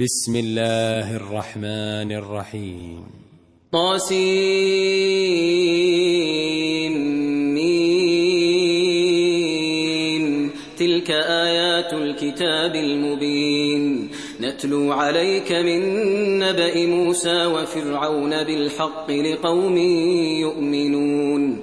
بسم الله الرحمن الرحيم. طاسين تلك آيات الكتاب المبين. نتلو عليك من نبأ موسى وفرعون بالحق لقوم يؤمنون.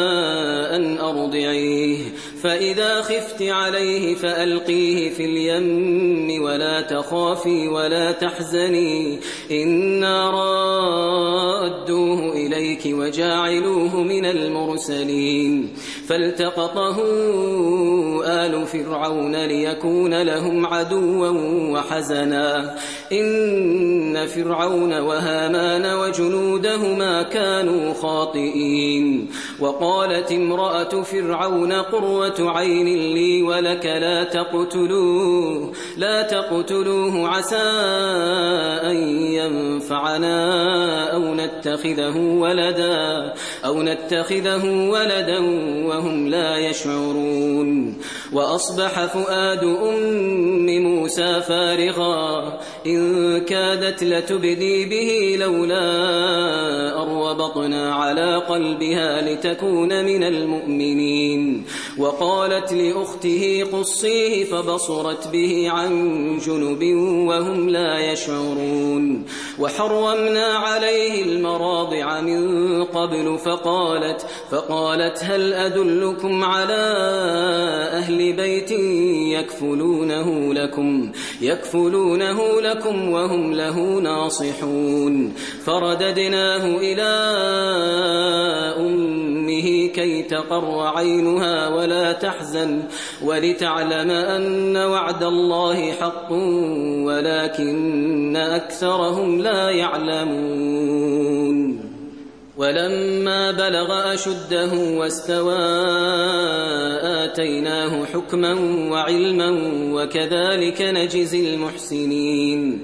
فإذا خفت عليه فألقيه في اليم ولا تخافي ولا تحزني إنا رادوه إليك وجاعلوه من المرسلين فالتقطه آل فرعون ليكون لهم عدوا وحزنا إن فرعون وهامان وجنودهما كانوا خاطئين وقالت امرأة فرعون قروة عين لي ولك لا تقتلوه لا تقتلوه عسى أن ينفعنا أو نتخذه ولدا أو نتخذه ولدا وهم لا يشعرون. وأصبح فؤاد أم موسى فارغا إن كادت لتبدي به لولا أروبطنا على قلبها لتكون من المؤمنين. وقالت لأخته قصيه فبصرت به عن جنب وهم لا يشعرون. وحرمنا عليه المراضع من قبل فقالت فقالت هل أدلكم على أهل بيت يكفلونه لكم؟ يكفلونه لكم وهم له ناصحون. فرددناه إلى أمه كي تقر عينها ولا تحزن ولتعلم أن وعد الله حق ولكن أكثرهم لا يعلمون. ولما بلغ أشده واستوى آتيناه حكما وعلما وكذلك نجزي المحسنين.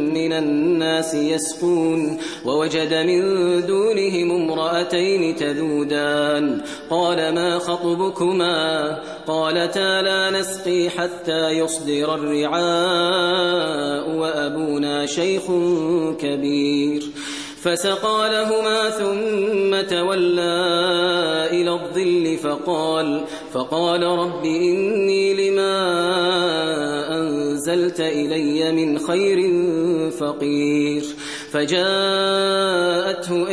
من الناس يسقون ووجد من دونهم امرأتين تذودان قال ما خطبكما قالتا لا نسقي حتى يصدر الرعاء وأبونا شيخ كبير فسقى لهما ثم تولى إلى الظل فقال فقال رب إني لما أنزلت إلي من خير فقير. فجاءته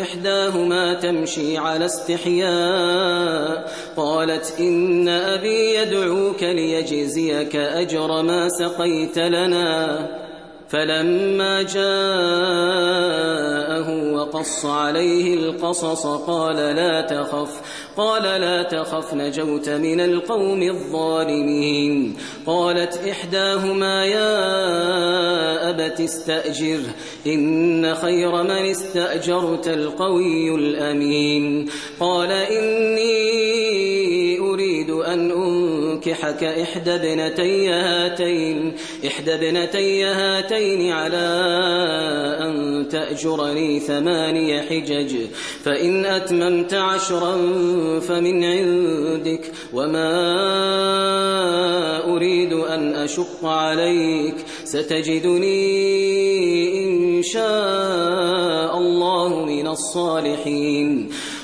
إحداهما تمشي على استحياء قالت إن أبي يدعوك ليجزيك أجر ما سقيت لنا. فلما جاءه وقص عليه القصص قال لا تخف قال لا تخف نجوت من القوم الظالمين. قالت إحداهما يا أبت استأجر إن خير من استأجرت القوي الأمين. قال إني أنكحك إحدى ابنتي هاتين إحدى ابنتي هاتين على أن تأجرني ثماني حجج فإن أتممت عشرا فمن عندك وما أريد أن أشق عليك ستجدني إن شاء الله من الصالحين.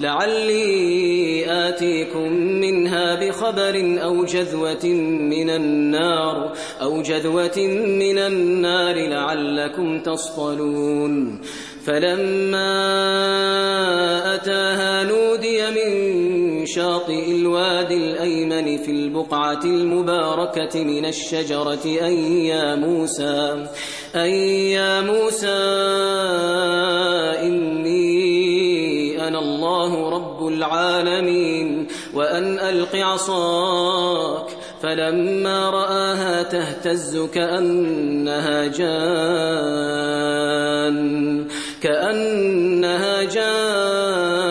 لعلي آتيكم منها بخبر أو جذوة من النار أو جذوة من النار لعلكم تصطلون. فلما أتاها نودي من شاطئ الوادي الأيمن في البقعة المباركة من الشجرة أن يا موسى أن يا موسى العالمين. وأن ألق عصاك. فلما رآها تهتز كأنها جان. كأنها جان.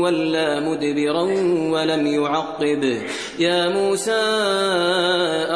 ولا مدبرا ولم يعقب. يا موسى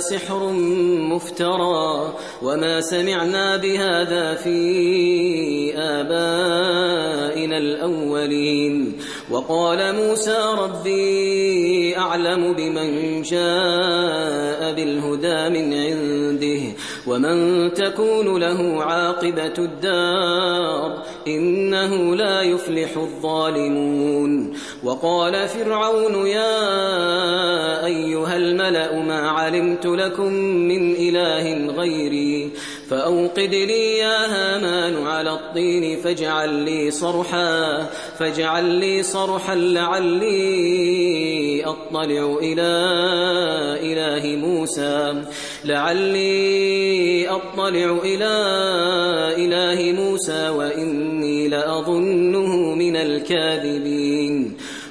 سحر مفترى وما سمعنا بهذا في آبائنا الأولين. وقال موسى ربي أعلم بمن جاء بالهدى من عنده ومن تكون له عاقبة الدار إنه لا يفلح الظالمون. وقال فرعون يا أيها الملأ ما علمت لكم من إله غيري فأوقد لي يا هامان على الطين فاجعل لي صرحا فاجعل لي صرحا لعلي أطلع إلى إله موسى. لعلي أطلع إلى إله موسى وإني لأظنه من الكاذبين.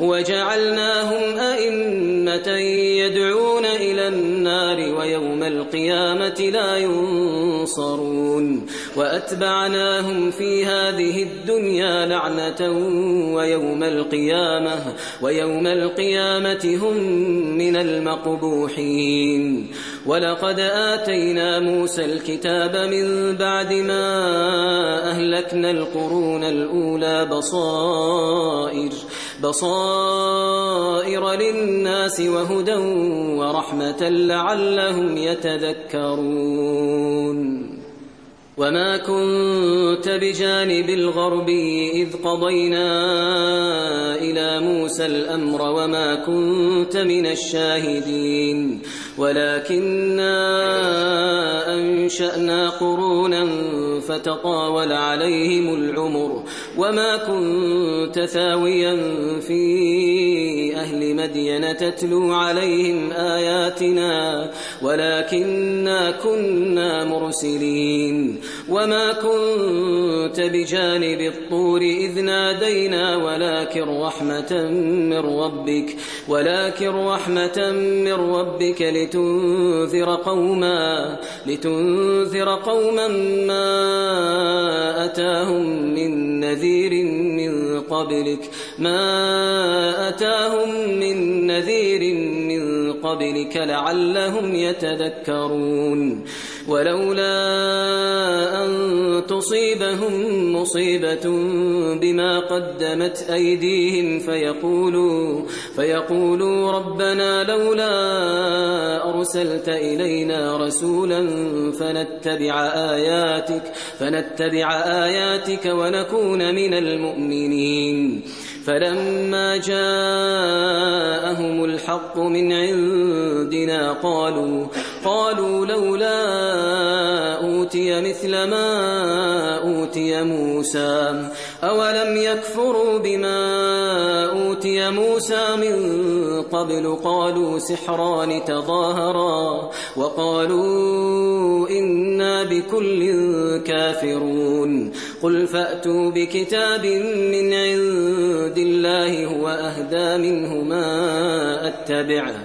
وجعلناهم أئمة يدعون إلى النار ويوم القيامة لا ينصرون وأتبعناهم في هذه الدنيا لعنة ويوم القيامة ويوم القيامة هم من المقبوحين ولقد آتينا موسى الكتاب من بعد ما أهلكنا القرون الأولى بصائر بصائر للناس وهدى ورحمة لعلهم يتذكرون. وما كنت بجانب الغربي إذ قضينا إلى موسى الأمر وما كنت من الشاهدين ولكننا أنشأنا قرونا فتطاول عليهم العمر وما كنت ثاويا في مدين تتلو عليهم آياتنا ولكننا كنا مرسلين وما كنت بجانب الطور إذ نادينا ولكن رحمة من ربك ولكن رحمة من ربك لتنذر قوما لتنذر قوما ما أتاهم من نذير من قبلك. ما أتاهم من نذير من قبلك لعلهم يتذكرون. ولولا أن تصيبهم مصيبة بما قدمت أيديهم فيقولوا فيقولوا ربنا لولا أرسلت إلينا رسولا فنتبع آياتك فنتبع آياتك ونكون من المؤمنين. فلما جاءهم الحق من عندنا قالوا قالوا لولا أوتي مثل ما أوتي موسى. أولم يكفروا بما أوتي موسى من قبل؟ قالوا سحران تظاهرا. وقالوا إنا بكل كافرون. قل فأتوا بكتاب من عند الله هو أهدى منه ما أتبعه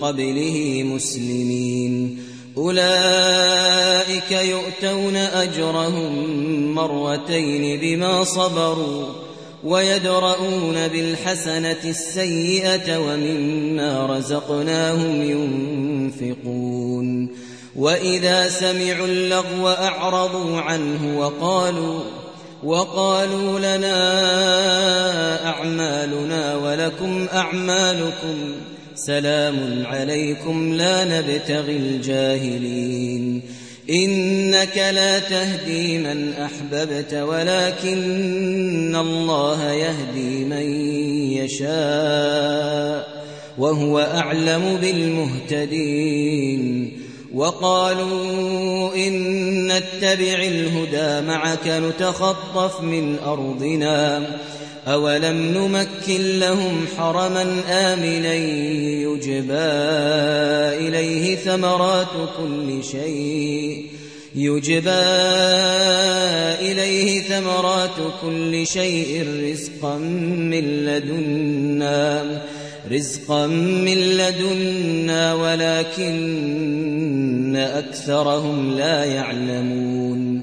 قبله مسلمين. أولئك يؤتون أجرهم مرتين بما صبروا ويدرؤون بالحسنة السيئة ومما رزقناهم ينفقون. وإذا سمعوا اللغو أعرضوا عنه وقالوا وقالوا لنا أعمالنا ولكم أعمالكم سلام عليكم لا نبتغي الجاهلين. إنك لا تهدي من أحببت ولكن الله يهدي من يشاء وهو أعلم بالمهتدين. وقالوا إن نتبع الهدى معك نتخطف من أرضنا. أولم نمكن لهم حرما آمنا يجبى إليه ثمرات كل شيء يجبى إليه ثمرات كل شيء رزقا من لدنا رزقا من لدنا ولكن أكثرهم لا يعلمون.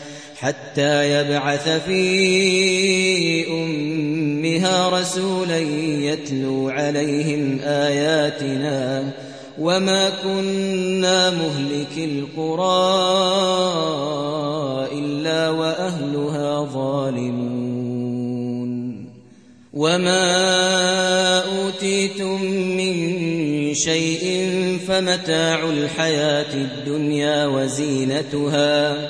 حتى يبعث في أمها رسولا يتلو عليهم آياتنا وما كنا مهلك القرى إلا وأهلها ظالمون. وما أوتيتم من شيء فمتاع الحياة الدنيا وزينتها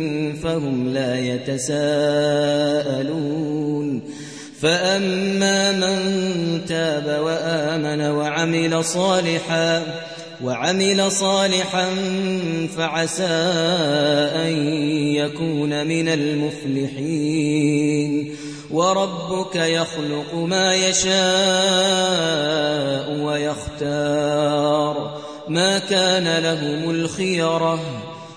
فهم لا يتساءلون. فأما من تاب وآمن وعمل صالحا وعمل صالحا فعسى أن يكون من المفلحين. وربك يخلق ما يشاء ويختار. ما كان لهم الخيرة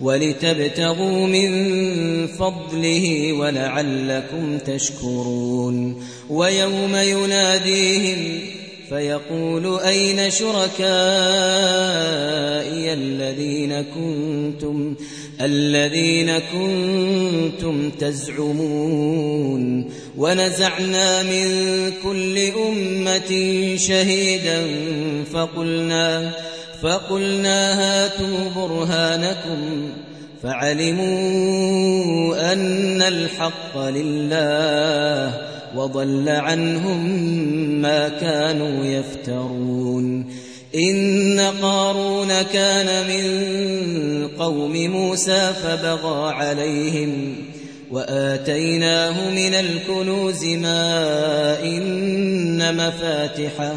ولتبتغوا من فضله ولعلكم تشكرون. ويوم يناديهم فيقول أين شركائي الذين كنتم الذين كنتم تزعمون؟ ونزعنا من كل أمة شهيدا فقلنا فقلنا هاتوا برهانكم فعلموا أن الحق لله وضل عنهم ما كانوا يفترون. إن قارون كان من قوم موسى فبغى عليهم وآتيناه من الكنوز ما إن مفاتحه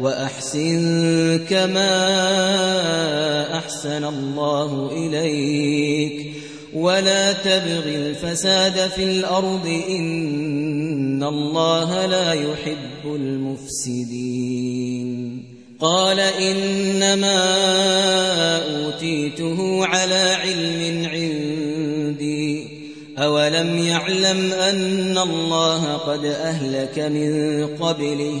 وأحسن كما أحسن الله إليك. ولا تبغ الفساد في الأرض إن الله لا يحب المفسدين. قال إنما أوتيته على علم عندي. أولم يعلم أن الله قد أهلك من قبله؟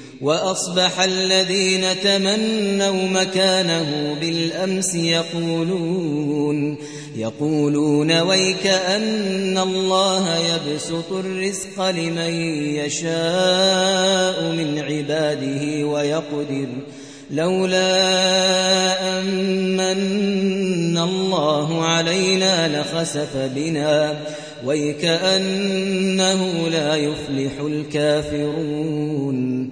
وأصبح الذين تمنوا مكانه بالأمس يقولون يقولون ويك أن الله يبسط الرزق لمن يشاء من عباده ويقدر لولا أمن الله علينا لخسف بنا. ويكأنه لا يفلح الكافرون.